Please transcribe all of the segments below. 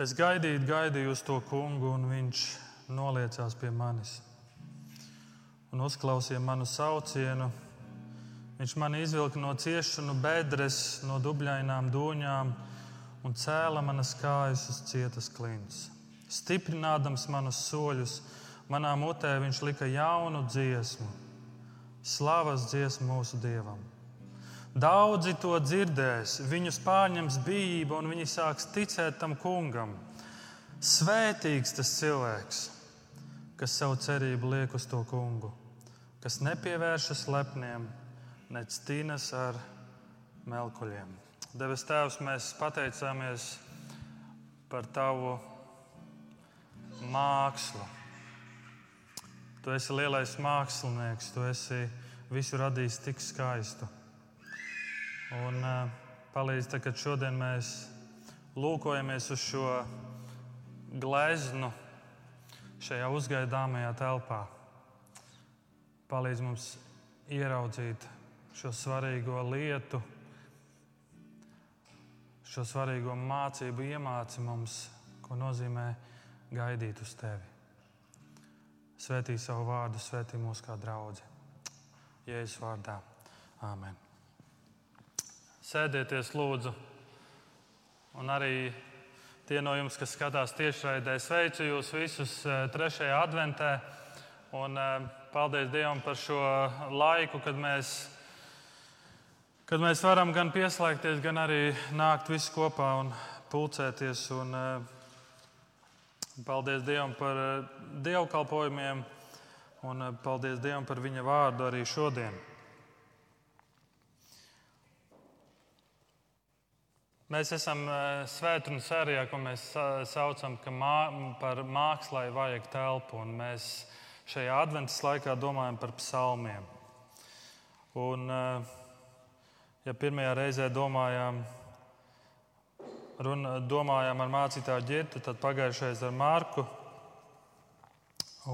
Es gaidīju, gaidīju uz to kungu, un viņš noliecās pie manis un uzklausīja manu saucienu. Viņš man izvilka no ciešanu bedres, no dubļainām dūņām un cēla manas kājas uz cietas klints. Stiprinādams manus soļus, manā mutē viņš lika jaunu dziesmu, slavas dziesmu mūsu dievam. Daudzi to dzirdēs, viņus pārņems bijība, un viņi sāks ticēt tam kungam. Svētīgs tas cilvēks, kas savu cerību liek uz to kungu, kas nepievēršas lepniem, nec tīnas ar melkuļiem. Devis Tēvs, mēs pateicāmies par Tavu mākslu. Tu esi lielais mākslinieks, tu esi visu radījis tik skaistu. Un uh, palīdz, tā, kad šodien mēs lūkojamies uz šo gleznu šajā uzgaidāmajā telpā. Palīdz mums ieraudzīt šo svarīgo lietu, šo svarīgo mācību, iemāci mums, ko nozīmē gaidīt uz tevi. Svētī savu vārdu, svētī mūs kā draugu. Jēzus vārdā. Āmen. Sēdieties, lūdzu. Un arī tie no jums, kas skatās tiešraidē, sveicu jūs visus eh, trešajā adventē. Un eh, paldies Dievam par šo laiku, kad mēs, kad mēs varam gan pieslēgties, gan arī nākt visi kopā un pulcēties. Un, eh, paldies Dievam par dievkalpojumiem un paldies Dievam par viņa vārdu arī šodien. Mēs esam svētdienas sērijā, ko mēs saucam mā, par mākslai vajag telpu. Mēs šajā adventas laikā domājam par psalmiem. Un, ja pirmajā reizē domājām, runa, domājām ar mācītāju ģirtu, tad pagājušajā ar Mārku.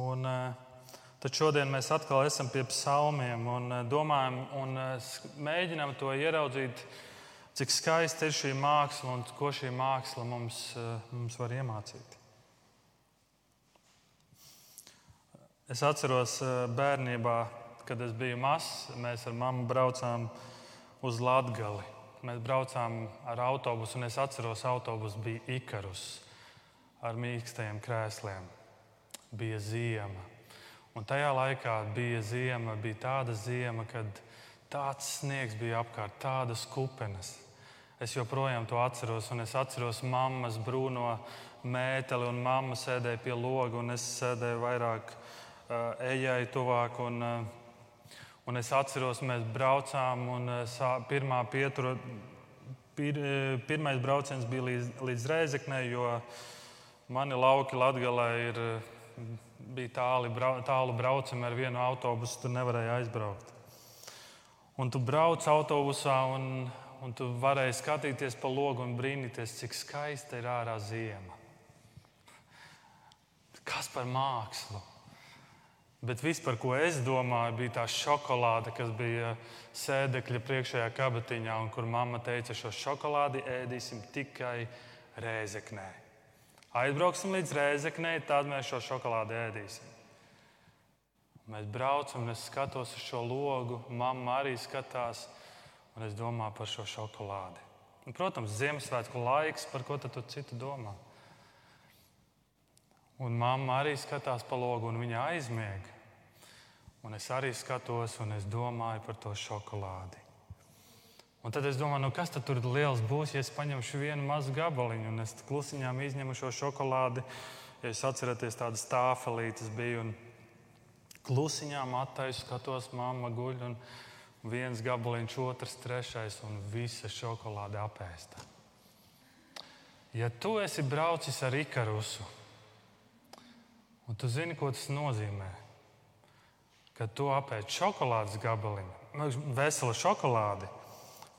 Un, tad šodien mēs atkal esam pie psalmiem un domājam un mēģinām to ieraudzīt cik skaista ir šī māksla un ko šī māksla mums, eh, mums var iemācīt. Es atceros eh, bērnībā, kad es biju mazs, mēs ar mammu braucām uz Latviju. Mēs braucām ar autobusu, un es atceros, ka autobus bija Ikarus ar mīkstajiem krēsliem. Bija ziema. Un tajā laikā bija ziema, bija tāda ziema, kad tāds sniegs bija apkārt, tādas kupenes. Es joprojām to atceros, un es atceros mammas brūno mēteli, un mamma sēdēja pie loga, un es sēdēju vairāk uh, ejai tuvāk. Un, uh, un es atceros, mēs braucām, un uh, pirmā pietura, pir, pirmais brauciens bija līdz, līdz Rēzeknei, jo mani lauki Latgalē ir, bija tāli, tālu braucami ar vienu autobusu, tur nevarēja aizbraukt. Un tu brauc autobusā, un, un tu varēji skatīties pa logu un brīnīties, cik skaista ir ārā ziema. Kas par mākslu? Bet viss, par ko es domāju, bija tā šokolāde, kas bija sēdekļa priekšējā kabatiņā, un kur mamma teica, šo šokolādi ēdīsim tikai rēzeknē. Aizbrauksim līdz rēzeknē, tad mēs šo šokolādi ēdīsim. Mēs braucam, un es skatos uz šo logu, mamma arī skatās. Un es domāju par šo šokolādi. Un, protams, Ziemassvētku laiks, par ko tu citu domā? Un mamma arī skatās pa logu, un viņa aizmiega. Un es arī skatos, un es domāju par to šokolādi. Un tad es domāju, nu kas tur liels būs, ja es paņemšu vienu mazu gabaliņu, un es klusiņām izņemu šo šokolādi. Ja es atceros, tādas tāfelītes bija, un klusiņām attaisu, skatos, mamma guļ. Un, viens gabaliņš, otrs, trešais un visa šokolāde apēsta. Ja tu esi braucis ar Ikarusu, un tu zini, ko tas nozīmē, kad tu apēdi šokolādes gabaliņu, veselu šokolādi,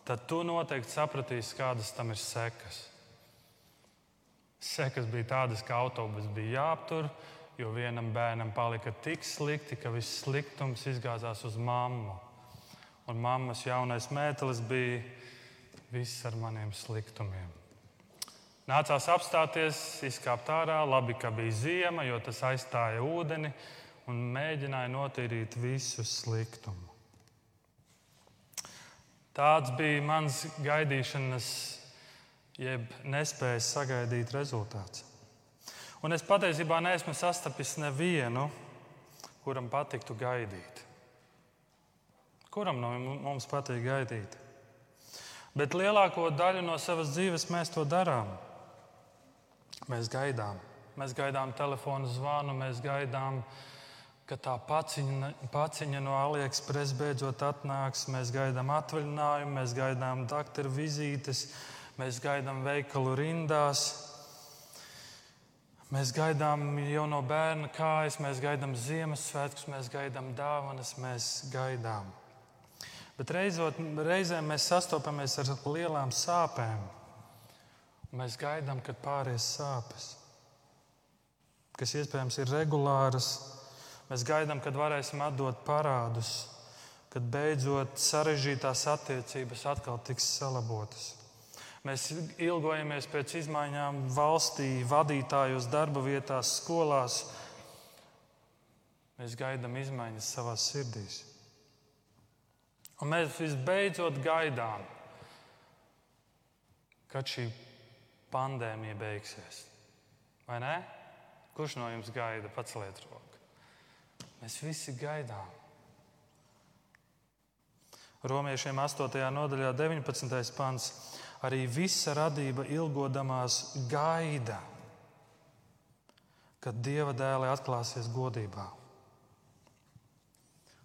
tad tu noteikti sapratīsi, kādas tam ir sekas. Sekas bija tādas, ka autobus bija jāaptur, jo vienam bērnam palika tik slikti, ka viss sliktums izgāzās uz mammu un mammas jaunais mētelis bija viss ar maniem sliktumiem. Nācās apstāties, izkāpt ārā, labi, ka bija ziema, jo tas aizstāja ūdeni un mēģināja notīrīt visu sliktumu. Tāds bija mans gaidīšanas, jeb nespējas sagaidīt rezultāts. Un es patiesībā neesmu sastapis nevienu, kuram patiktu gaidīt. Kuram no mums patīk gaidīt? Bet lielāko daļu no savas dzīves mēs to darām. Mēs gaidām. Mēs gaidām telefonu zvanu, mēs gaidām, ka tā paciņa, paciņa no AliExpress beidzot atnāks. Mēs gaidām atvaļinājumu, mēs gaidām doktora vizītes, mēs gaidām veikalu rindās. Mēs gaidām jau no bērna kājas, mēs gaidām Ziemassvētkus, mēs gaidām dāvanas, mēs gaidām. Bet reizot, reizēm mēs sastopamies ar lielām sāpēm. Mēs gaidām, kad pāries sāpes, kas iespējams ir regulāras. Mēs gaidām, kad varēsim atdot parādus, kad beidzot sarežģītās attiecības atkal tiks salabotas. Mēs ilgojamies pēc izmaiņām valstī, vadītājos, darba vietās, skolās. Mēs gaidām izmaiņas savā sirdīs. Un mēs visbeidzot gaidām, kad šī pandēmija beigsies. Vai ne? Kurš no jums gaida? Paceliet roku. Mēs visi gaidām. Romiešiem 8. nodaļā, 19. pants arī visa radība ilgodamās gaida, kad Dieva dēlē atklāsies godībā.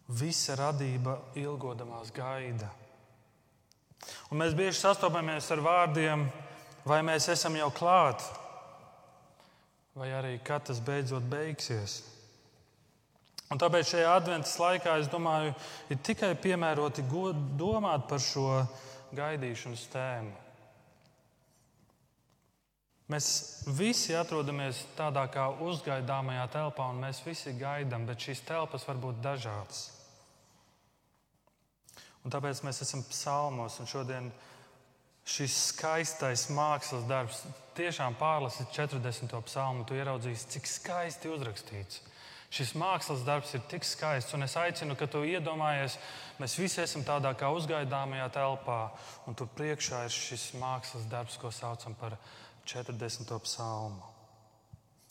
Visa radība ilgodamās gaida. Un mēs bieži sastopamies ar vārdiem, vai mēs esam jau klāt, vai arī kad tas beidzot beigsies. Un tāpēc šajā adventas laikā, es domāju, ir tikai piemēroti domāt par šo gaidīšanas tēmu. Mēs visi atrodamies tādā kā uzgaidāmajā telpā, un mēs visi gaidām, bet šīs telpas var būt dažādas. Un tāpēc mēs esam psalmos, un šodien šis skaistais mākslas darbs tiešām pārlasīt 40. psalmu. Tu ieraudzīsi, cik skaisti uzrakstīts. Šis mākslas darbs ir tik skaists, un es aicinu, ka tu iedomājies, mēs visi esam tādā kā uzgaidāmajā telpā, un tur priekšā ir šis mākslas darbs, ko saucam par 40. psalmu.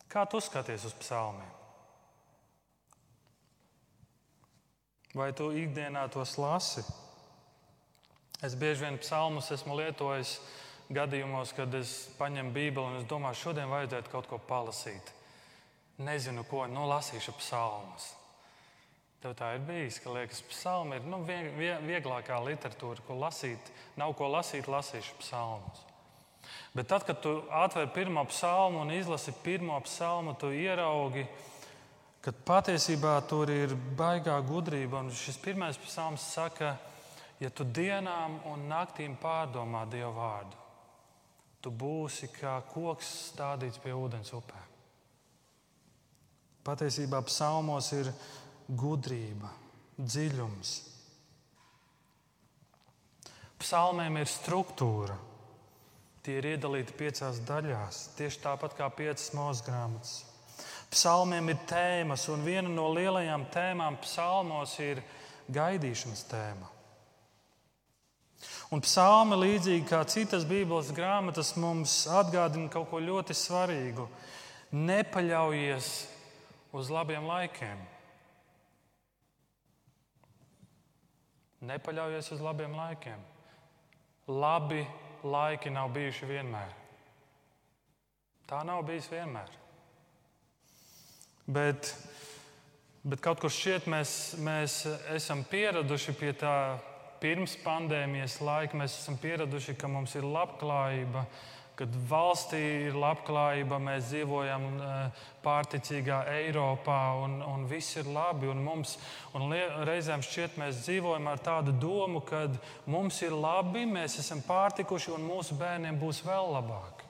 Kā tu skaties uz psalmiem? Vai tu ikdienā tos lasi? Es bieži vien psalmus esmu lietojis gadījumos, kad es paņemu Bībeli un es domāju, šodien vajadzētu kaut ko palasīt. Nezinu, ko, nu, lasīšu psalmus. Tev tā ir bijis, ka liekas, psalmi ir nu, vieglākā literatūra, ko lasīt. Nav ko lasīt, lasīšu psalmus. Bet tad, kad tu atver pirmo psalmu un izlasi pirmo psalmu, tu ieraugi, ka patiesībā tur ir baigā gudrība. Un šis pirmais psalms saka, ja tu dienām un naktīm pārdomā Dievu vārdu, tu būsi kā koks stādīts pie ūdens upē. Patiesībā psalmos ir gudrība, dziļums. Psalmiem ir struktūra. Tie ir iedalīti piecās daļās, tieši tāpat kā piecas mūža grāmatas. Psalmiem ir tēmas, un viena no lielajām tēmām psalmos ir gaidīšanas tēma. Un psalmi, līdzīgi kā citas Bībeles grāmatas, mums atgādina kaut ko ļoti svarīgu. Nepaļaujies uz labiem laikiem. Nepaļaujies uz labiem laikiem. Labi laiki nav bijuši vienmēr. Tā nav bijis vienmēr. Bet, bet kaut kur šķiet, mēs, mēs esam pieraduši pie tā pirms pandēmijas laika. Mēs esam pieraduši, ka mums ir labklājība, kad valstī ir labklājība, mēs dzīvojam eh, pārticīgā Eiropā un, un viss ir labi. Un mums, un reizēm šķiet, mēs dzīvojam ar tādu domu, ka mums ir labi, mēs esam pārtikuši un mūsu bērniem būs vēl labāk.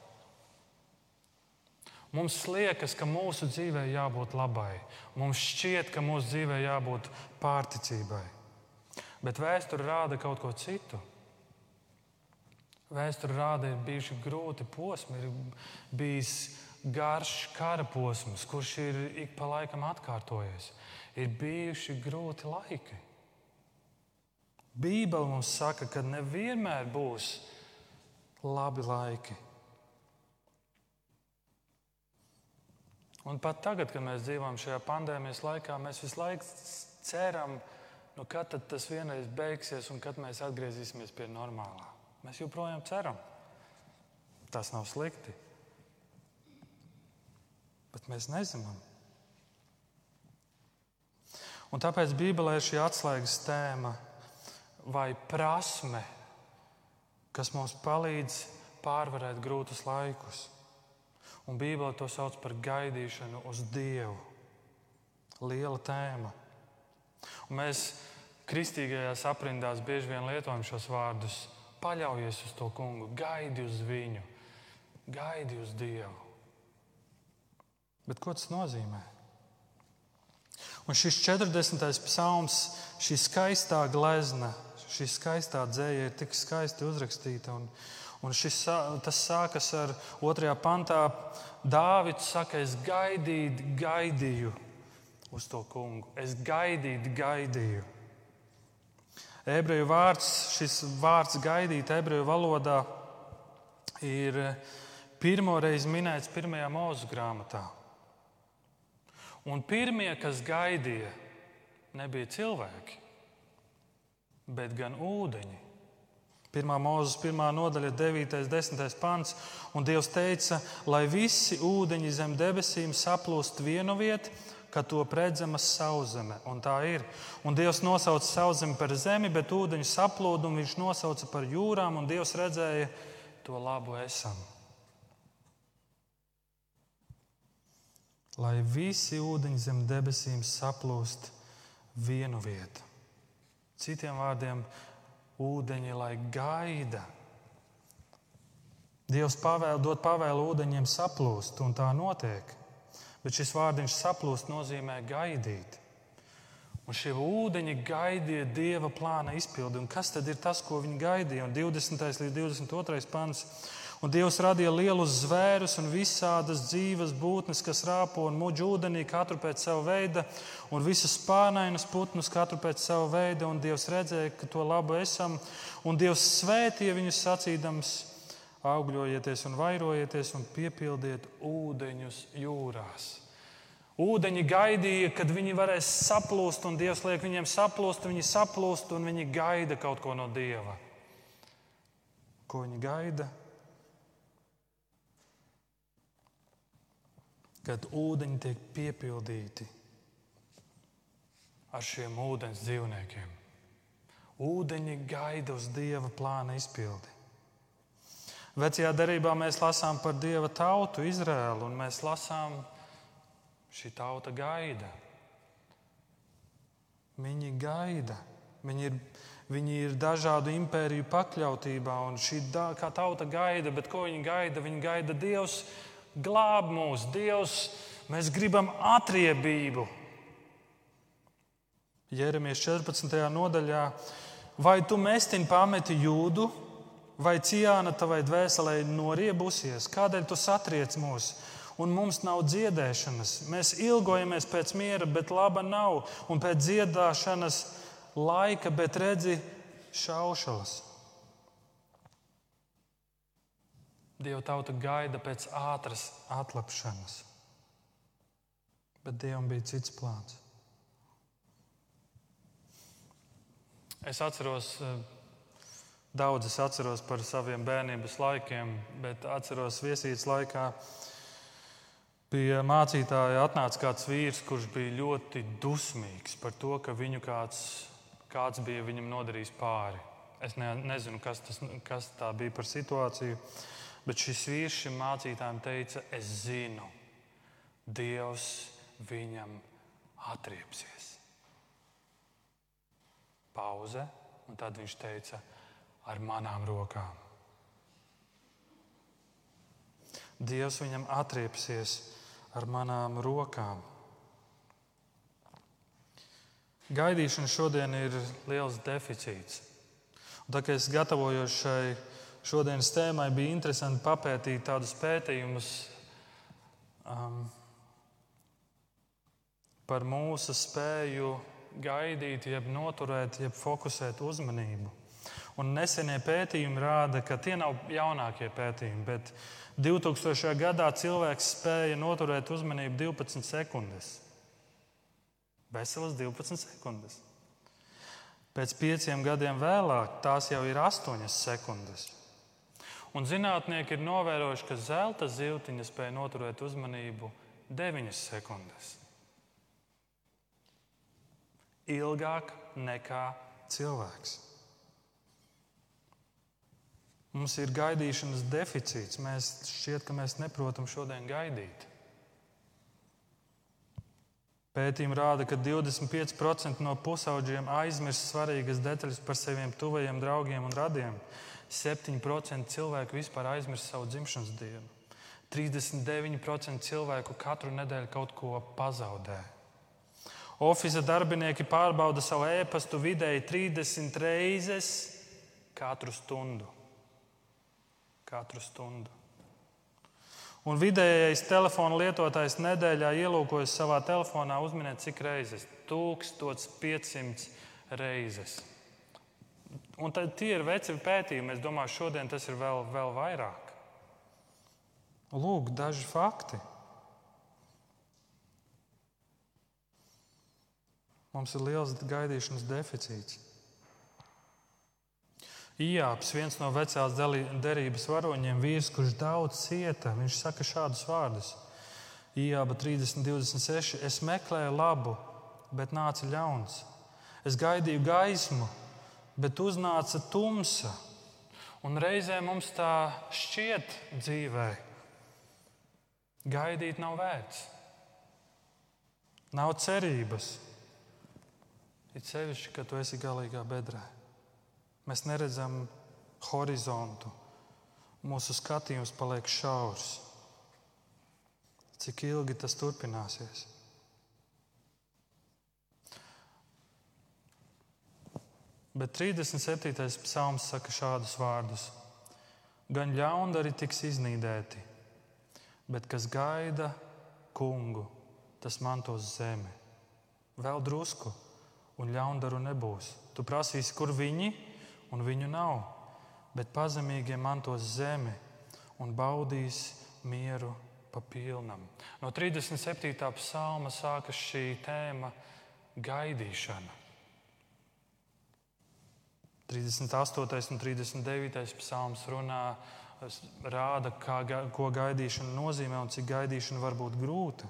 Mums liekas, ka mūsu dzīvē jābūt labai. Mums šķiet, ka mūsu dzīvē jābūt pārticībai. Bet vēsture rāda kaut ko citu. Vēsture rāda, ir bijuši grūti posmi, ir bijis garš kara posms, kurš ir ik pa laikam atkārtojies. Ir bijuši grūti laiki. Bībele mums saka, ka nevienmēr būs labi laiki. Un pat tagad, kad mēs dzīvojam šajā pandēmijas laikā, mēs visu laiku ceram, nu, kad tas vienreiz beigsies un kad mēs atgriezīsimies pie normālā. Mēs joprojām ceram. Tas nav slikti. Bet mēs nezinām. Un tāpēc Bībelē ir šī atslēgas tēma vai prasme, kas mums palīdz pārvarēt grūtus laikus. Un Bībelē to sauc par gaidīšanu uz Dievu. Liela tēma. Un mēs kristīgajās aprindās bieži vien lietojam šos vārdus. Paļaujies uz to kungu, gaidi uz viņu, gaidi uz Dievu. Bet ko tas nozīmē? Un šis 40. psalms, šī skaistā glezna, šī skaistā dzēja ir tik skaisti uzrakstīta. Un, un šis, tas sākas ar otrajā pantā. Dāvids saka, es gaidīju, gaidīju uz to kungu. Es gaidīju, gaidīju. Ebreju vārds, šis vārds gaidīt ebreju valodā ir pirmo reizi minēts pirmajā mūzu grāmatā. Un pirmie, kas gaidīja, nebija cilvēki, bet gan ūdeņi. Pirmā mūzes, pirmā nodaļa, 9. un 10. pants. Un Dievs teica, lai visi ūdeņi zem debesīm saplūst vienu vietu, ka to redzama sauszeme. Un tā ir. Un Dievs nosauca sauszemi par zemi, bet ūdeņu saplūdumu viņš nosauca par jūrām, un Dievs redzēja to labu esam. lai visi ūdeņi zem debesīm saplūst vienu vietu. Citiem vārdiem, ūdeņi lai gaida. Dievs pavēl, dod pavēlu ūdeņiem saplūst, un tā notiek. Bet šis vārdiņš saplūst nozīmē gaidīt. Un šie ūdeņi gaidīja dieva plāna izpildi. Un kas tad ir tas, ko viņi gaidīja? Un 20. līdz 22. pants Un Dievs radīja lielus zvērus un visādas dzīves būtnes, kas rāpo un muģ ūdenī, katru pēc sava veida, un visus spārnainus putnus, katru pēc sava veida. Un Dievs redzēja, ka to labu esam, un Dievs svētīja viņus sacīdams: augļojieties un vairojieties un piepildiet ūdeņus jūrās. Ūdeņi gaidīja, kad viņi varēs saplūst, un Dievs liek viņiem saplūst, viņi saplūst, un viņi gaida kaut ko no Dieva. Ko viņi gaida? kad ūdeņi tiek piepildīti ar šiem ūdens dzīvniekiem. Ūdeņi gaida uz dieva plāna izpildi. Vecajā darbā mēs lasām par dieva tautu, Izrēlu, un mēs lasām, šī tauta gaida. Viņi gaida. Viņi ir, viņi ir dažādu impēriju pakļautībā, un šī tauta gaida, bet ko viņi gaida? Viņi gaida Dievs, glāb mūs, Dievs, mēs gribam atriebību. Jeremijas 14. nodaļā, vai tu mestini pameti jūdu, vai ciāna tavai dvēselē noriebusies, kādēļ tu satriec mūs? Un mums nav dziedēšanas. Mēs ilgojamies pēc miera, bet laba nav, un pēc dziedāšanas laika, bet redzi šaušalas. Dieva tauta gaida pēc ātras atlapšanas. Bet Dievam bija cits plāns. Es atceros, daudz es atceros par saviem bērnības laikiem, bet atceros viesītes laikā. Pie mācītāja atnāca kāds vīrs, kurš bija ļoti dusmīgs par to, ka viņu kāds, kāds bija viņam nodarījis pāri. Es ne, nezinu, kas, tas, kas tā bija par situāciju. Bet šis vīrs šim mācītājam teica, es zinu, Dievs viņam atriepsies. Pauze, un tad viņš teica, ar manām rokām. Dievs viņam atriepsies ar manām rokām. Gaidīšana šodien ir liels deficīts. Un tā kā es gatavojos šai šodienas tēmai bija interesanti papētīt tādus pētījumus um, par mūsu spēju gaidīt, jeb noturēt, jeb fokusēt uzmanību. Un nesenie pētījumi rāda, ka tie nav jaunākie pētījumi, bet 2000. gadā cilvēks spēja noturēt uzmanību 12 sekundes. Veselas 12 sekundes. Pēc pieciem gadiem vēlāk tās jau ir 8 sekundes. Un zinātnieki ir novērojuši, ka zelta zivtiņa spēja noturēt uzmanību 9 sekundes. Ilgāk nekā cilvēks. Mums ir gaidīšanas deficīts. Mēs šķiet, ka mēs neprotam šodien gaidīt. Pētījumi rāda, ka 25% no pusaudžiem aizmirst svarīgas detaļas par saviem tuvajiem draugiem un radiem. 7% cilvēku vispār aizmirst savu dzimšanas dienu. 39% cilvēku katru nedēļu kaut ko pazaudē. Oficiālā darbinieki pārbauda savu e-pastu vidēji 30 reizes katru stundu katru stundu. Un vidējais telefona lietotājs nedēļā ielūkojas savā telefonā, uzminiet, cik reizes? 1500 reizes. Un tad tie ir veci pētījumi. Es domāju, šodien tas ir vēl, vēl vairāk. Lūk, daži fakti. Mums ir liels gaidīšanas deficīts. Ijāps, viens no vecās derības varoņiem, vīrs, kurš daudz cieta, viņš saka šādus vārdus. Ijāba 30, 26. Es meklēju labu, bet nāca ļauns. Es gaidīju gaismu, bet uznāca tumsa. Un reizē mums tā šķiet dzīvē. Gaidīt nav vērts. Nav cerības. Ir sevišķi, ka tu esi galīgā bedrē. Mēs neredzam horizontu. Mūsu skatījums paliek šaurs. Cik ilgi tas turpināsies? Bet 37. psalms saka šādus vārdus: Gan ļaundari tiks iznīdēti, bet kas gaida kungu, tas mantos zemi. Vēl drusku, un ļaundaru nebūs. Tu prasīsi, kur viņi ir un viņu nav, bet pazemīgie mantos zemi un baudīs mieru pa pilnam. No 37. psalma sākas šī tēma gaidīšana. 38. un 39. psalms runā, rāda, kā, ko gaidīšana nozīmē un cik gaidīšana var būt grūta.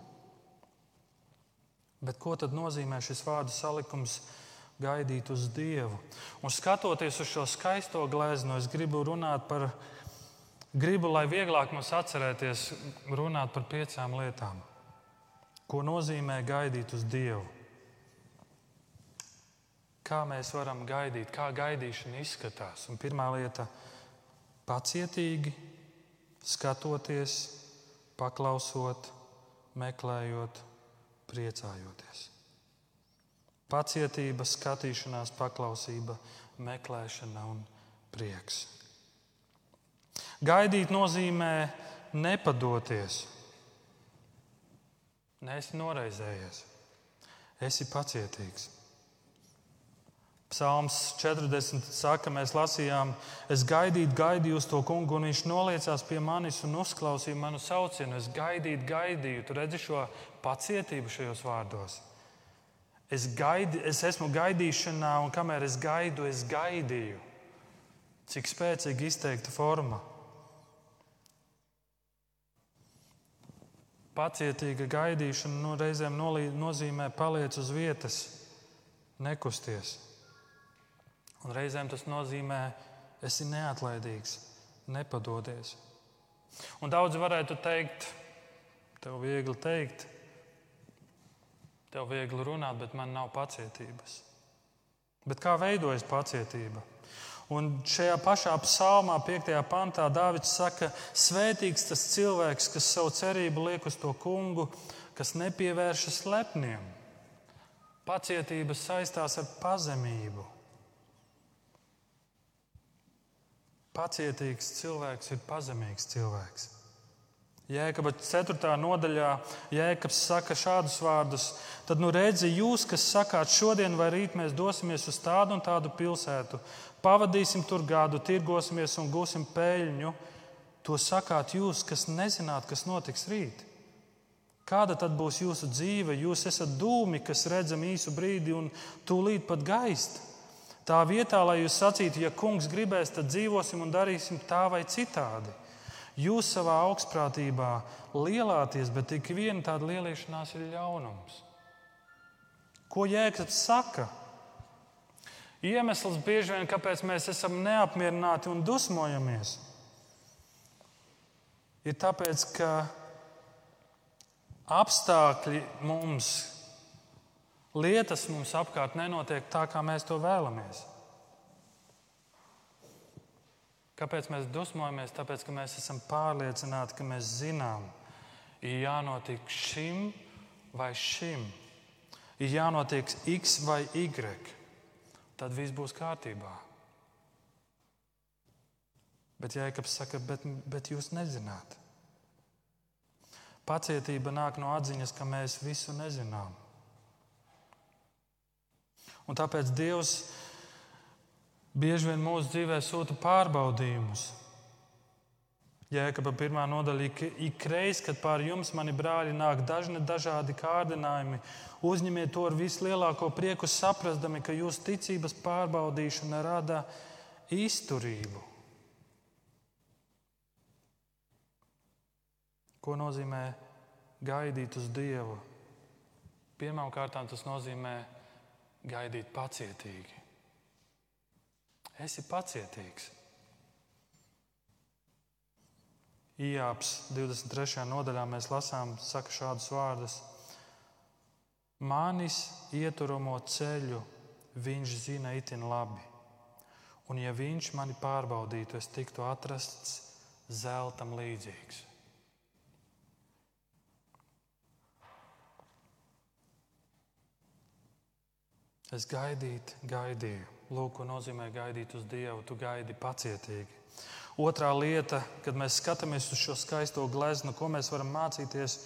Bet ko tad nozīmē šis vārdu salikums? Gaidīt uz Dievu. Un skatoties uz šo skaisto glezno, es gribu runāt par, gribu, lai vieglāk mums atcerēties, runāt par piecām lietām. Ko nozīmē gaidīt uz Dievu? Kā mēs varam gaidīt, kā gaidīšana izskatās? Un pirmā lieta - pacietīgi, skatoties, paklausot, meklējot, priecājoties. Pacietība, skatīšanās, paklausība, meklēšana un prieks. Gaidīt nozīmē nepadoties. Nesi noraizējies, esi pacietīgs. Psalms 40. saka, mēs lasījām, es gaidīju, gaidīju uz to kungu, un viņš noliecās pie manis un uzklausīja manu saucienu. Es gaidīju, gaidīju. Tu redzi šo pacietību šajos vārdos. Es, gaidi, es esmu gaidīšanā, un kamēr es gaidu, es gaidīju. Cik spēcīgi izteikta forma. Pacietīga gaidīšana nu, reizēm nozīmē paliec uz vietas, nekusties. Un reizēm tas nozīmē, esi neatlaidīgs, nepadodies. Un daudzi varētu teikt, tev viegli teikt, Tev viegli runāt, bet man nav pacietības. Bet kā veidojas pacietība? Un šajā pašā psalmā, 5. pantā, Dārvids saka, svētīgs tas cilvēks, kas savu cerību liek uz to kungu, kas nepievēršas lepniem. Pacietība saistās ar pazemību. Pacietīgs cilvēks ir pazemīgs cilvēks. Jēkabā 4. nodaļā Jēkabs saka šādus vārdus: Tad nu redzi, jūs, kas sakāt, šodien vai rīt mēs dosimies uz tādu un tādu pilsētu, pavadīsim tur gadu, tirgosimies un gūsim peļņu. To sakāt jūs, kas nezināt, kas notiks rīt. Kāda tad būs jūsu dzīve? Jūs esat dūmi, kas redzam īsu brīdi un tūlīt pat gaist. Tā vietā, lai jūs sacītu, ja kungs gribēs, tad dzīvosim un darīsim tā vai citādi. Jūs savā augstprātībā lielāties, bet tik viena tāda lielīšanās ir ļaunums. Ko Jēkabs saka? Iemesls bieži vien, kāpēc mēs esam neapmierināti un dusmojamies, ir tāpēc, ka apstākļi mums, lietas mums apkārt nenotiek tā, kā mēs to vēlamies. Kāpēc mēs dusmojamies? Tāpēc, ka mēs esam pārliecināti, ka mēs zinām, ir jānotiek šim vai šim. Ir jānotiek X vai Y. Tad viss būs kārtībā. Bet Jēkabs saka, bet, bet jūs nezināt. Pacietība nāk no atziņas, ka mēs visu nezinām. Un tāpēc Dievs bieži vien mūsu dzīvē sūta pārbaudījumus. Jēkabā pirmā nodaļa ik reiz, kad pār jums, mani brāļi, nāk dažni dažādi kārdinājumi, uzņemiet to ar vislielāko prieku, saprastami, ka jūsu ticības pārbaudīšana rada izturību. Ko nozīmē gaidīt uz Dievu? Pirmkārt, tas nozīmē gaidīt pacietīgi. Esi pacietīgs. Ijāps 23. nodaļā mēs lasām šādus vārdus: Manis ieturamo ceļu viņš zina itin labi, un ja viņš mani pārbaudītu, es tiktu atrasts zeltam līdzīgs. Es gaidīju, gaidīju. Lūk, ko nozīmē gaidīt uz Dievu. Tu gaidi pacietīgi. Otrā lieta, kad mēs skatāmies uz šo skaisto gleznu, ko mēs varam mācīties,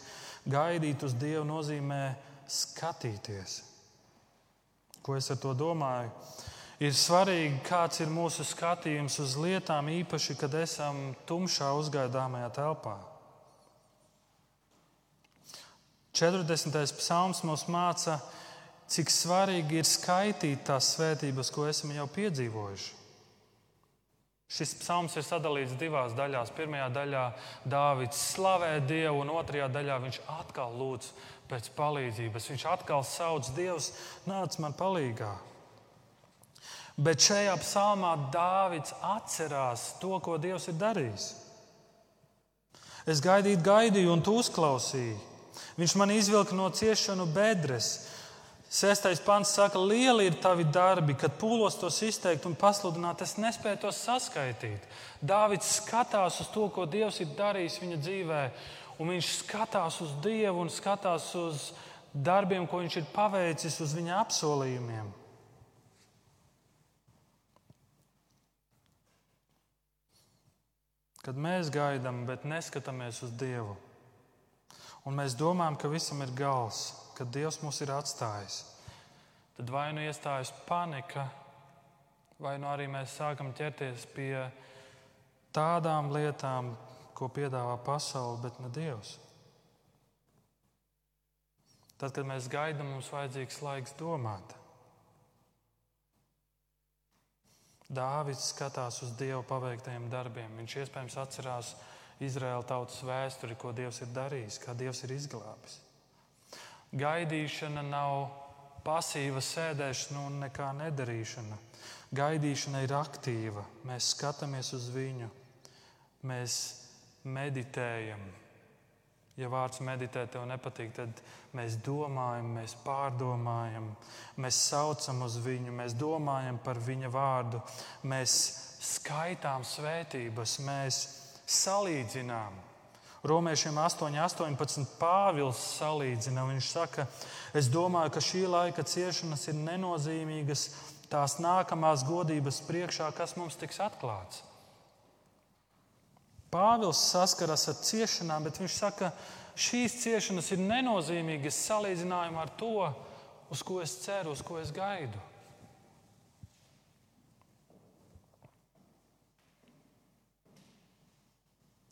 gaidīt uz Dievu nozīmē skatīties. Ko es ar to domāju? Ir svarīgi, kāds ir mūsu skatījums uz lietām, īpaši, kad esam tumšā, uzgaidāmajā telpā. 40. psalms mums māca, cik svarīgi ir skaitīt tās svētības, ko esam jau piedzīvojuši. Šis psalms ir sadalīts divās daļās. Pirmajā daļā Dārvids slavē Dievu, un otrajā daļā viņš atkal lūdz pēc palīdzības. Viņš atkal sauc Dievs, nāc man palīdzīgā. Bet šajā psalmā Dārvids atcerās to, ko Dievs ir darījis. Es gaidīju, gaidīju, un tu uzklausīji. Viņš man izvilka no ciešanu bedres, Sestais pants saka, lieli ir tavi darbi, kad pūlos tos izteikt un pasludināt. Es nespēju tos saskaitīt. Dāvids skatās uz to, ko Dievs ir darījis viņa dzīvē, un viņš skatās uz Dievu un skatās uz darbiem, ko viņš ir paveicis, uz viņa apsolījumiem. Kad mēs gaidām, bet neskatāmies uz Dievu, un mēs domājam, ka visam ir gals, kad Dievs mūs ir atstājis, tad vai nu iestājas panika, vai nu arī mēs sākam ķerties pie tādām lietām, ko piedāvā pasaule, bet ne Dievs. Tad, kad mēs gaidām, mums vajadzīgs laiks domāt. Dāvids skatās uz Dieva paveiktajiem darbiem. Viņš iespējams atcerās Izraēla tautas vēsturi, ko Dievs ir darījis, kā Dievs ir izglābis. Gaidīšana nav pasīva sēdēšana un nekā nedarīšana. Gaidīšana ir aktīva. Mēs skatāmies uz viņu, mēs meditējam. Ja vārds meditēt tev nepatīk, tad mēs domājam, mēs pārdomājam, mēs saucam uz viņu, mēs domājam par viņa vārdu, mēs skaitām svētības, mēs salīdzinām. Romiešiem 8,18 Pāvils salīdzina. Viņš saka, es domāju, ka šī laika ciešanas ir nenozīmīgas tās nākamās godības priekšā, kas mums tiks atklāts. Pāvils saskaras ar ciešanām, bet viņš saka, ka šīs ciešanas ir nenozīmīgas salīdzinājumā ar to, uz ko es ceru, uz ko es gaidu.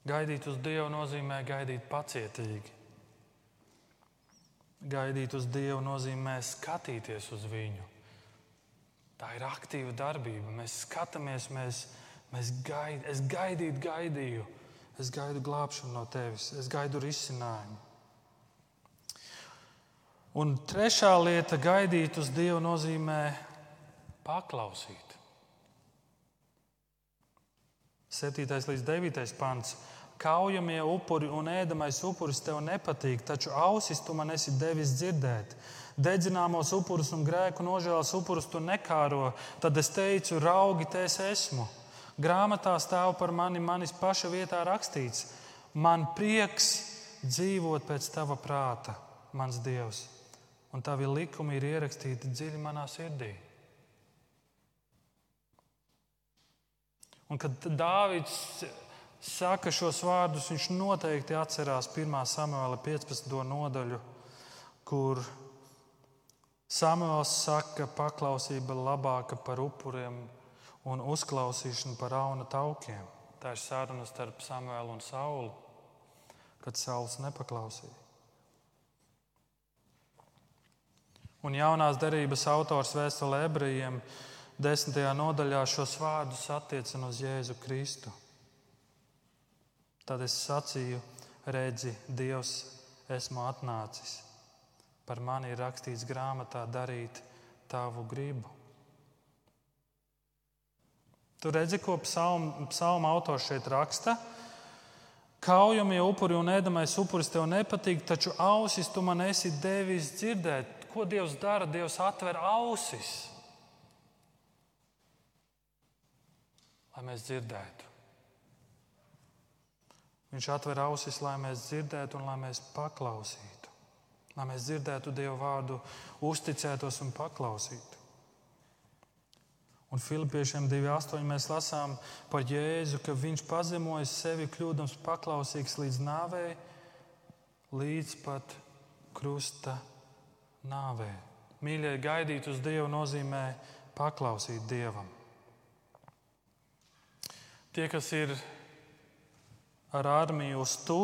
Gaidīt uz Dievu nozīmē gaidīt pacietīgi. Gaidīt uz Dievu nozīmē skatīties uz Viņu. Tā ir aktīva darbība. Mēs skatāmies, mēs, mēs gaid, es gaidīju, gaidīju. Es gaidu glābšanu no tevis, es gaidu risinājumu. Un trešā lieta, gaidīt uz Dievu, nozīmē paklausīt. 7. līdz 9. pants kaujamie upuri un ēdamais upuris tev nepatīk, taču ausis tu man esi devis dzirdēt. Dedzināmos upurus un grēku nožēlas upurus tu nekāro, tad es teicu, raugi, te es esmu. Grāmatā stāv par mani manis paša vietā rakstīts: Man prieks dzīvot pēc tava prāta, mans Dievs, un tavi likumi ir ierakstīti dziļi manā sirdī. Un kad Dāvids saka šos vārdus, viņš noteikti atcerās 1. samuēla 15. nodaļu, kur Samuēls saka, ka paklausība ir labāka par upuriem un uzklausīšana par auna taukiem. Tā ir saruna starp Samuēlu un Saulu, kad Sauls nepaklausīja. Un jaunās derības autors vēstulē ebrejiem desmitajā nodaļā šos vārdus attiecina uz Jēzu Kristu. Tad es sacīju, redzi, Dievs, esmu atnācis. Par mani ir rakstīts grāmatā darīt tavu gribu. Tu redzi, ko psalma, psalma autors šeit raksta. Kaujamie upuri un ēdamais upuris tev nepatīk, taču ausis tu man esi devis dzirdēt. Ko Dievs dara? Dievs atver ausis, lai mēs dzirdētu. Viņš atver ausis, lai mēs dzirdētu un lai mēs paklausītu. Lai mēs dzirdētu Dieva vārdu, uzticētos un paklausītu. Un Filipiešiem 2,8 mēs lasām par Jēzu, ka viņš pazemoja sevi, kļūdams paklausīgs līdz nāvei, līdz pat krusta nāvei. Mīļie, gaidīt uz Dievu nozīmē paklausīt Dievam. Tie, kas ir ar armiju uz tu,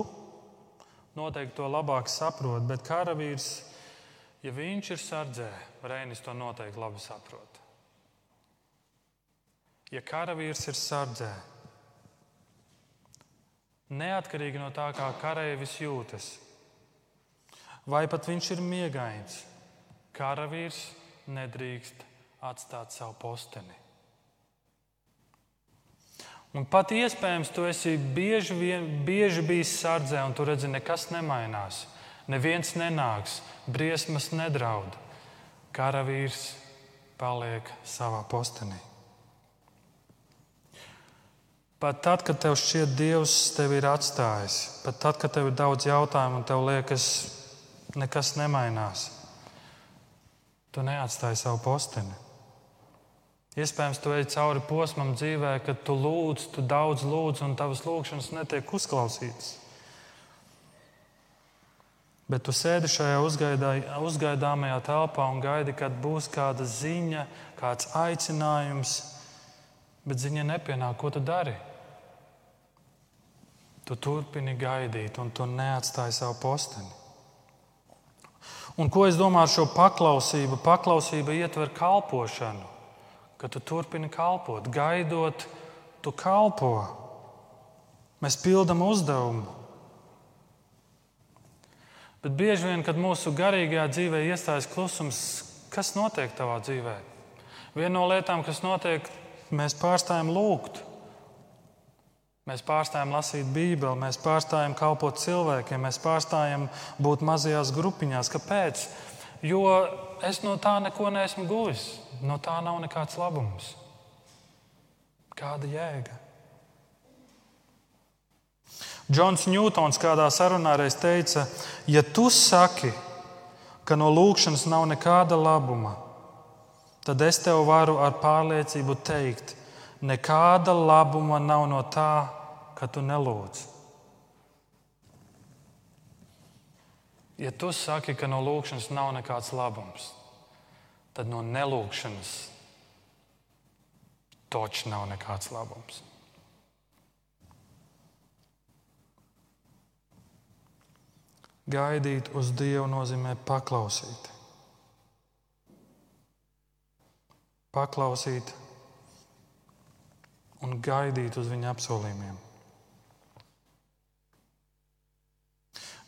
noteikti to labāk saprot. Bet karavīrs, ja viņš ir sardzē, Reinis to noteikti labi saprot. Ja karavīrs ir sardzē, neatkarīgi no tā, kā karavīrs jūtas, vai pat viņš ir miegains, karavīrs nedrīkst atstāt savu posteni. Un pat iespējams, tu esi bieži, vien, bieži bijis sardzē, un tu redzi, nekas nemainās. Neviens nenāks, briesmas nedraud. Karavīrs paliek savā postenī. Pat tad, kad tev šķiet, Dievs tevi ir atstājis, pat tad, kad tev ir daudz jautājumu un tev liekas, nekas nemainās, tu neatstāji savu posteni. Iespējams, tu ej cauri posmam dzīvē, kad tu lūdz, tu daudz lūdz, un tavas lūgšanas netiek uzklausītas. Bet tu sēdi šajā uzgaidāmajā telpā un gaidi, kad būs kāda ziņa, kāds aicinājums, bet ziņa nepienāk. Ko tu dari? Tu turpini gaidīt, un tu neatstāji savu posteni. Un ko es domāju ar šo paklausību? Paklausība ietver kalpošanu ka tu turpini kalpot, gaidot, tu kalpo. Mēs pildām uzdevumu. Bet bieži vien, kad mūsu garīgajā dzīvē iestājas klusums, kas notiek tavā dzīvē? Viena no lietām, kas notiek, mēs pārstājam lūgt. Mēs pārstājam lasīt Bībeli, mēs pārstājam kalpot cilvēkiem, mēs pārstājam būt mazajās grupiņās. Kāpēc? Jo es no tā neko neesmu guvis. No tā nav nekāds labums. Kāda jēga? Džons Ņūtons kādā sarunā reiz teica, ja tu saki, ka no lūkšanas nav nekāda labuma, tad es tev varu ar pārliecību teikt, nekāda labuma nav no tā, ka tu nelūdz. Ja tu saki, ka no lūkšanas nav nekāds labums, tad no nelūkšanas točs nav nekāds labums. Gaidīt uz Dievu nozīmē paklausīt. Paklausīt un gaidīt uz viņa apsolījumiem.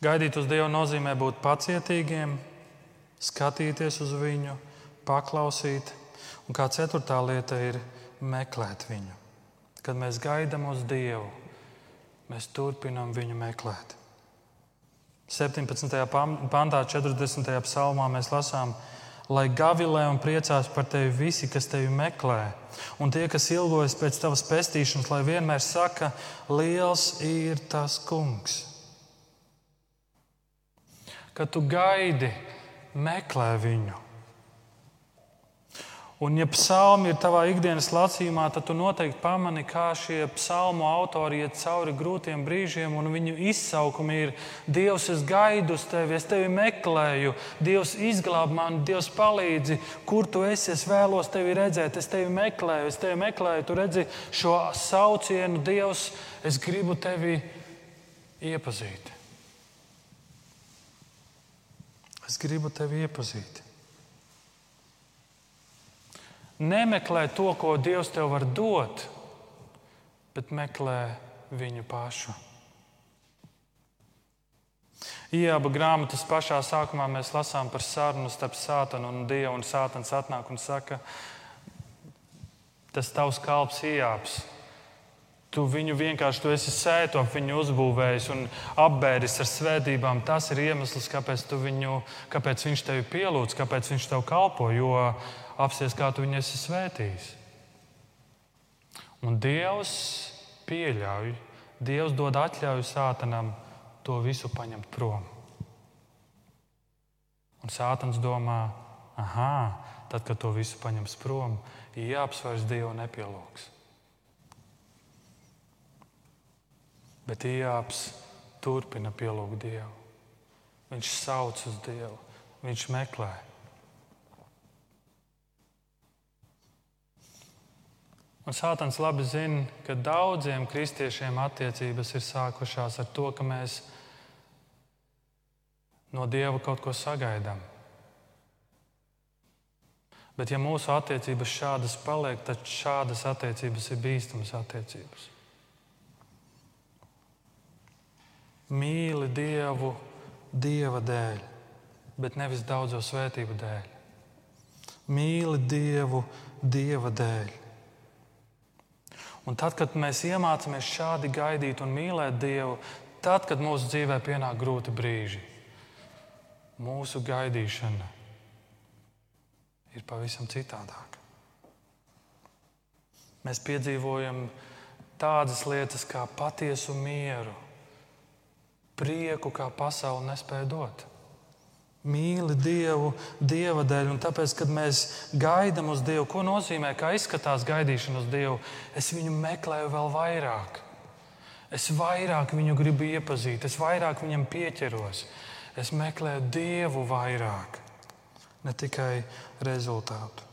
Gaidīt uz Dievu nozīmē būt pacietīgiem, skatīties uz viņu, paklausīt. Un kā ceturtā lieta ir meklēt viņu. Kad mēs gaidām uz Dievu, mēs turpinām viņu meklēt. 17. pantā, 40. psalmā mēs lasām, lai gavilē un priecās par tevi visi, kas tevi meklē. Un tie, kas ilgojas pēc tavas pestīšanas, lai vienmēr saka, liels ir tas kungs. Kad tu gaidi, meklē viņu. Un, ja psalmi ir tavā ikdienas lasījumā, tad tu noteikti pamani, kā šie psalmu autori iet cauri grūtiem brīžiem, un viņu izsaukumi ir: Dievs, es gaidu uz tevi, es tevi meklēju, Dievs, izglāb mani, Dievs, palīdzi, kur tu esi. Es vēlos tevi redzēt, es tevi meklēju, es tevi meklēju. Tu redzi šo saucienu, Dievs, es gribu tevi iepazīt. Es gribu tevi iepazīt. Nemeklē to, ko Dievs tev var dot, bet meklē viņu pašu. Ieba grāmatas pašā sākumā mēs lasām par sarunu starp Sātanu un Dievu. Un Sātans atnāk un saka, tas tavs kalps Iebs. Tu viņu vienkārši tu esi sēto, viņu uzbūvējis un apbēris ar svētībām. Tas ir iemesls, kāpēc, viņu, kāpēc viņš tevi pielūdz, kāpēc viņš tev kalpo. Jo apsies, kā tu viņu esi svētījis. Un Dievs pieļauj, Dievs dod atļauju sātanam to visu paņemt prom. Un sātans domā, ah, tad, kad to visu paņems prom, jāapsvairs Dievu nepielūgs. Bet Jānis turpina pielūgt Dievu. Viņš sauc uz Dievu, viņš meklē. Un Sātans labi zina, ka daudziem kristiešiem attiecības ir sākušās ar to, ka mēs no Dieva kaut ko sagaidām. Bet, ja mūsu attiecības šādas paliek, tad šādas attiecības ir bīstamas attiecības. Mīli Dievu Dieva dēļ, bet nevis daudzo svētību dēļ. Mīli Dievu Dieva dēļ. Un tad, kad mēs iemācāmies šādi gaidīt un mīlēt Dievu, tad, kad mūsu dzīvē pienāk grūti brīži, mūsu gaidīšana ir pavisam citādāka. Mēs piedzīvojam tādas lietas kā patiesu mieru, prieku, kā pasaule nespēja dot mīli Dievu, Dieva dēļ. Un tāpēc, kad mēs gaidām uz Dievu, ko nozīmē, kā izskatās gaidīšana uz Dievu, es viņu meklēju vēl vairāk. Es vairāk viņu gribu iepazīt, es vairāk viņam pieķeros. Es meklēju Dievu vairāk, ne tikai rezultātu.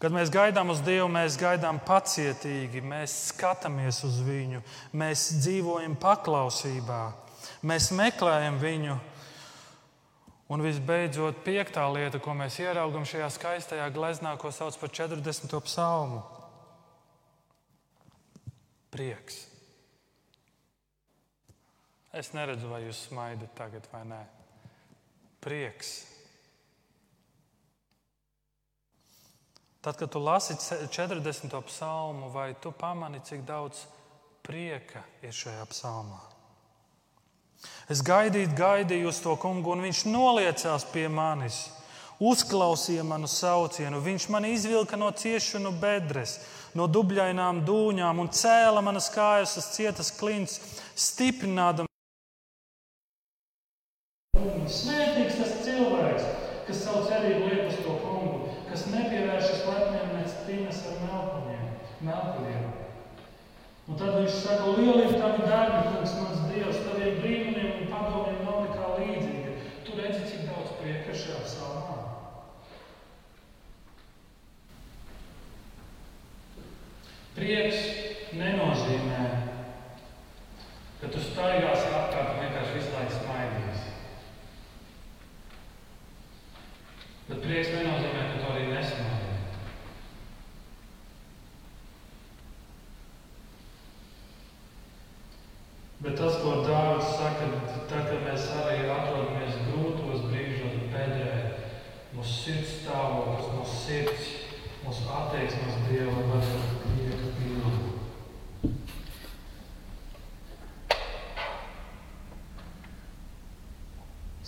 Kad mēs gaidām uz Dievu, mēs gaidām pacietīgi, mēs skatāmies uz Viņu, mēs dzīvojam paklausībā, mēs meklējam Viņu Un visbeidzot, piektā lieta, ko mēs ieraugām šajā skaistajā gleznā, ko sauc par 40. psalmu - prieks. Es neredzu, vai jūs smaidat tagad vai nē. Prieks. Tad, kad tu lasi 40. psalmu, vai tu pamani, cik daudz prieka ir šajā psalmā? Es gaidīju, gaidīju uz to kungu, un viņš noliecās pie manis, uzklausīja manu saucienu. Viņš man izvilka no ciešanu bedres, no dubļainām dūņām un cēla manas kājas uz cietas klints, stiprinādam. Svētīgs tas cilvēks, kas savu cerību liek uz to kungu, melkuļiem. Un tad viņš saka, liela ir tavi darbi, kungs, mans Dievs, taviem brīnumiem un padomiem nav nekā līdzīga. Tu redzi, cik daudz prieka šajā salmā. Prieks nenozīmē, ka tu staigāsi apkārt un vienkārši visu laiku smaidīsi. Bet prieks nenozīmē, ka tu arī nesmaidīsi. Bet tas, ko Dārvids saka, tad, kad mēs arī atrodamies grūtos brīžos, bedrē, mūsu sirds stāvoklis, mūsu sirds, mūsu attieksmes Dieva var būt pilna.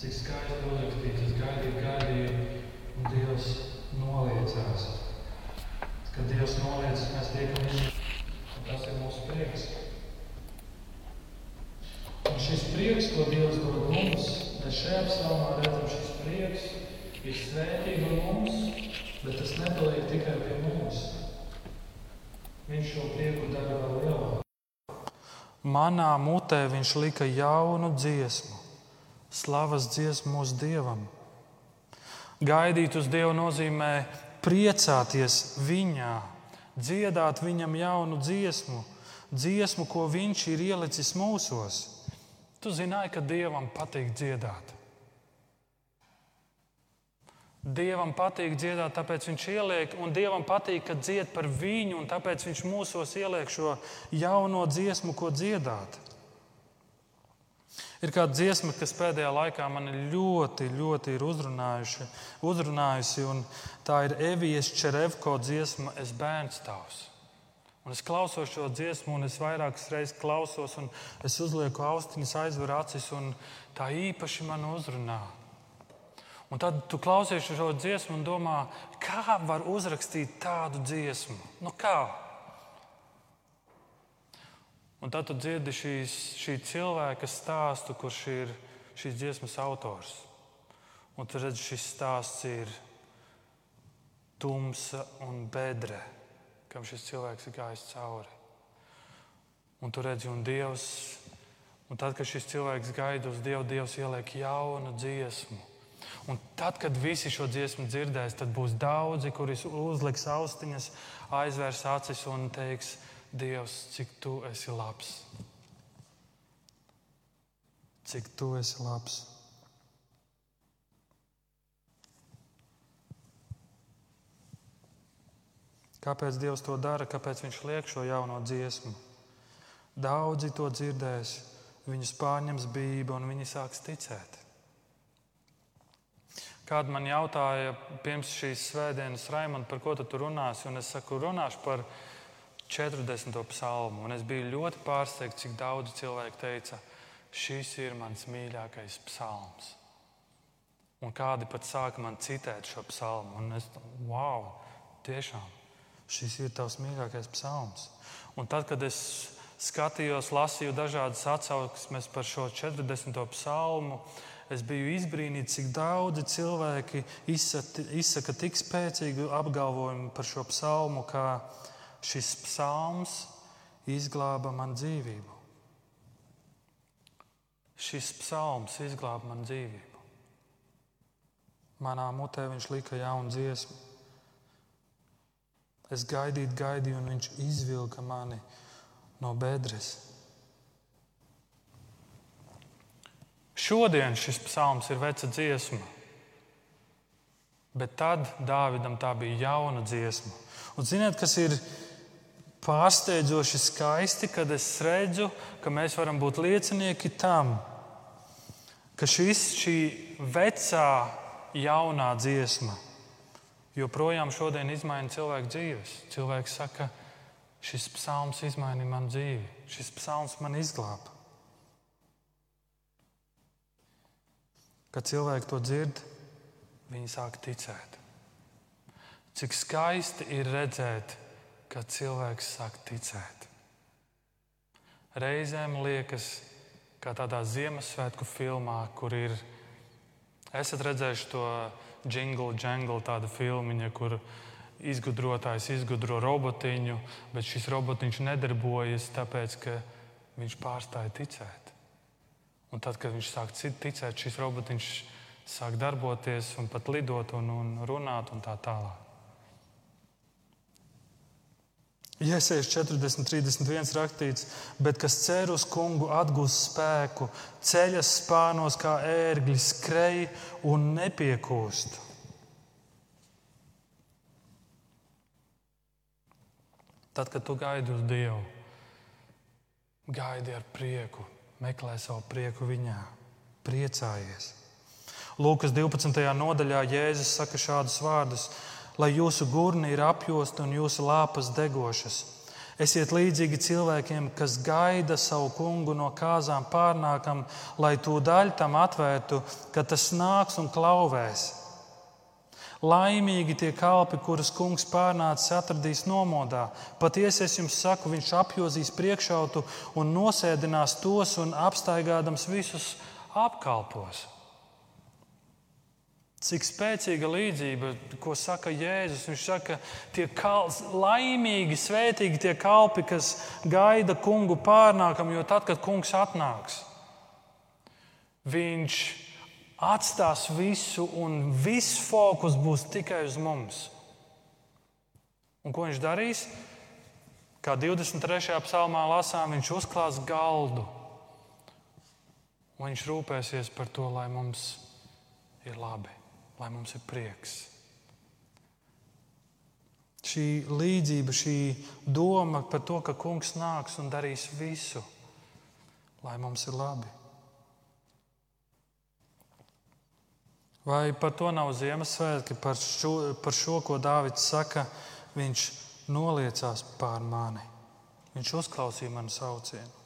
Cik skaisti uzrakstīts, es gaidīju, gaidīju, un Dievs noliecās. Kad Dievs noliecas, mēs tiekam viņu, un tas ir mūsu prieks. Un šis prieks, ko Dievs dod mums, mēs šajā psalmā redzam, šis prieks ir svētība mums, bet tas nepaliek tikai pie mums. Viņš šo prieku dara vēl lielāku. Manā mutē viņš lika jaunu dziesmu, slavas dziesmu mūsu dievam. Gaidīt uz Dievu nozīmē priecāties viņā, dziedāt viņam jaunu dziesmu, dziesmu, ko viņš ir ielicis mūsos. Tu zināji, ka Dievam patīk dziedāt. Dievam patīk dziedāt, tāpēc viņš ieliek, un Dievam patīk, ka dzied par viņu, un tāpēc viņš mūsos ieliek šo jauno dziesmu, ko dziedāt. Ir kāda dziesma, kas pēdējā laikā man ļoti, ļoti ir uzrunājusi, un tā ir Evijas Čerevko dziesma Es bērns tavs. Un es klausos šo dziesmu, un es vairākas reizes klausos, un es uzlieku austiņas, aizveru acis, un tā īpaši man uzrunā. Un tad tu klausies šo dziesmu un domā, kā var uzrakstīt tādu dziesmu? Nu kā? Un tad tu dzirdi šīs, šī cilvēka stāstu, kurš ir šīs dziesmas autors. Un tu redzi, šis stāsts ir tumsa un bedre, kam šis cilvēks ir gājis cauri. Un tu redzi, un Dievs, un tad, kad šis cilvēks gaida uz Dievu, Dievs ieliek jaunu dziesmu. Un tad, kad visi šo dziesmu dzirdēs, tad būs daudzi, kuri uzliks austiņas, aizvērs acis un teiks, Dievs, cik tu esi labs. Cik tu esi labs. Kāpēc Dievs to dara? Kāpēc Viņš liek šo jauno dziesmu? Daudzi to dzirdēs, viņus pārņems bība un viņi sāks ticēt. Kāda man jautāja pirms šīs svētdienas, Raimond, par ko tu runāsi? Un es saku, runāšu par viņu 40. psalmu, un es biju ļoti pārsteigts, cik daudz cilvēku teica, šis ir mans mīļākais psalms. Un kādi pat sāka man citēt šo psalmu. Un es domāju, wow, tiešām šis ir tavs mīļākais psalms. Un tad, kad es skatījos, lasīju dažādas atsauksmes par šo 40. psalmu, es biju izbrīnīts, cik daudzi cilvēki izsaka, izsaka tik spēcīgu apgalvojumu par šo psalmu, kā šis psalms izglāba man dzīvību. Šis psalms izglāba man dzīvību. Manā mutē viņš lika jaunu dziesmu. Es gaidīju, gaidīju, un viņš izvilka mani no bedres. Šodien šis psalms ir veca dziesma, bet tad Dāvidam tā bija jauna dziesma. Un ziniet, kas ir pārsteidzoši skaisti, kad es redzu, ka mēs varam būt liecinieki tam, ka šis, šī vecā, jaunā dziesma joprojām šodien izmaina cilvēku dzīves. Cilvēks saka, šis psalms izmainīja man dzīvi, šis psalms man izglāba. Kad cilvēki to dzird, viņi sāk ticēt. Cik skaisti ir redzēt, kad cilvēks sāk ticēt. Reizēm liekas, kā tādā Ziemassvētku filmā, kur ir. Esat redzējuši to jingle, jangle, tādu filmu, kur izgudrotājs izgudro robotiņu, bet šis robotiņš nedarbojas, tāpēc ka viņš pārstāja ticēt. Un tad, kad viņš sāk ticēt, šis robotiņš sāk darboties un pat lidot un, un runāt un tā tālāk. Iesējas 40, 31 rakstīts, bet kas cer uz kungu, atgūs spēku, ceļas spānos kā ērgļi, skrej un nepiekūst. Tad, kad tu gaidi uz Dievu, gaidi ar prieku, meklē savu prieku viņā, priecājies. Lūkas 12. nodaļā Jēzus saka šādus vārdus: Lai jūsu gurni ir apjosti un jūsu lāpas degošas. Esiet līdzīgi cilvēkiem, kas gaida savu kungu no kāzām pārnākam, lai to daļu tam atvērtu, kad tas nāks un klauvēs. Laimīgi tie kalpi, kurus kungs pārnācis atradīs nomodā. Patiesi es jums saku, viņš apjozīs priekšautu un nosēdinās tos un apstaigādams visus apkalpos. Cik spēcīga līdzība, ko saka Jēzus. Viņš saka, tie kal, laimīgi, svētīgi tie kalpi, kas gaida kungu pārnākam, jo tad, kad kungs atnāks, viņš atstās visu, un viss fokus būs tikai uz mums. Un ko viņš darīs? Kā 23. psalmā lasām, viņš uzklās galdu. Un viņš rūpēsies par to, lai mums ir labi, lai mums ir prieks. Šī līdzība, šī doma par to, ka kungs nāks un darīs visu, lai mums ir labi. Vai par to nav Ziemassvētki, par šo, par šo ko Dārvids saka, viņš noliecās pār mani. Viņš uzklausīja manu saucienu.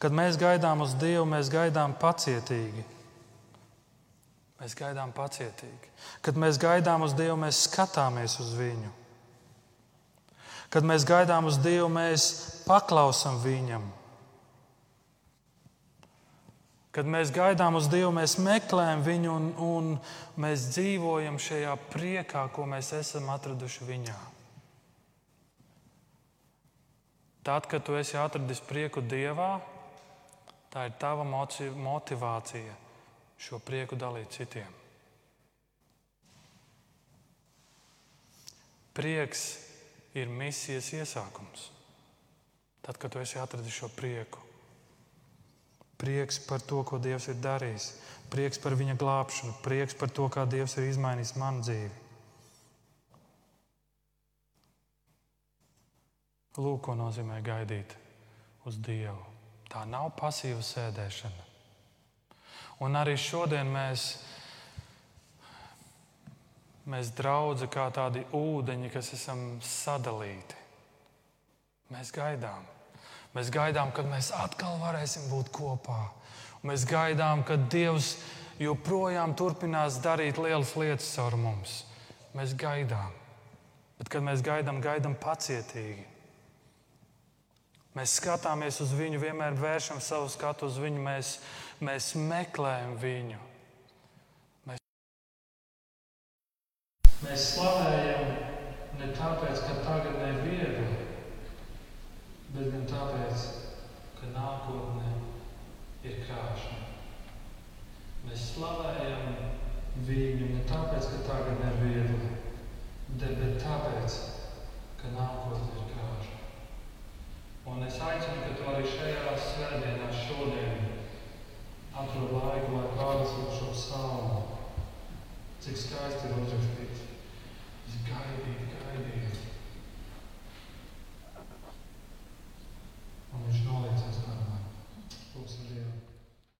Kad mēs gaidām uz Dievu, mēs gaidām pacietīgi. Mēs gaidām pacietīgi. Kad mēs gaidām uz Dievu, mēs skatāmies uz Viņu. Kad mēs gaidām uz Dievu, mēs paklausām Viņam. Kad mēs gaidām uz Dievu, mēs meklējam viņu un, un mēs dzīvojam šajā priekā, ko mēs esam atraduši viņā. Tad, kad tu esi atradis prieku Dievā, tā ir tava motivācija šo prieku dalīt citiem. Prieks ir misijas iesākums. Tad, kad tu esi atradis šo prieku, Prieks par to, ko Dievs ir darījis, prieks par viņa glābšanu, prieks par to, kā Dievs ir izmainījis manu dzīvi. Lūk, ko nozīmē gaidīt uz Dievu. Tā nav pasīva sēdēšana. Un arī šodien mēs, mēs draugi kā tādi ūdeņi, kas esam sadalīti. Mēs gaidām. Mēs gaidām, kad mēs atkal varēsim būt kopā. Mēs gaidām, ka Dievs joprojām turpinās darīt lielas lietas caur mums. Mēs gaidām. Bet, kad mēs gaidām, gaidām pacietīgi. Mēs skatāmies uz viņu, vienmēr vēršam savu skatu uz viņu, mēs, mēs meklējam viņu. Mēs, mēs slavējam ne tāpēc, ka tagad ir viegli, bet gan tāpēc, ka nākotnē ir krāšņa. Mēs slavējam viņu ne tāpēc, ka tagad ir viegli, bet tāpēc, ka nākotnē ir krāšņa. Un es aicinu, ka tu arī šajā svētdienā šodien atrod laiku, lai pārlasītu šo psalmu. Cik skaisti ir uzrakstīts. Gaidīt, gaidīt. Un viņš noliecās par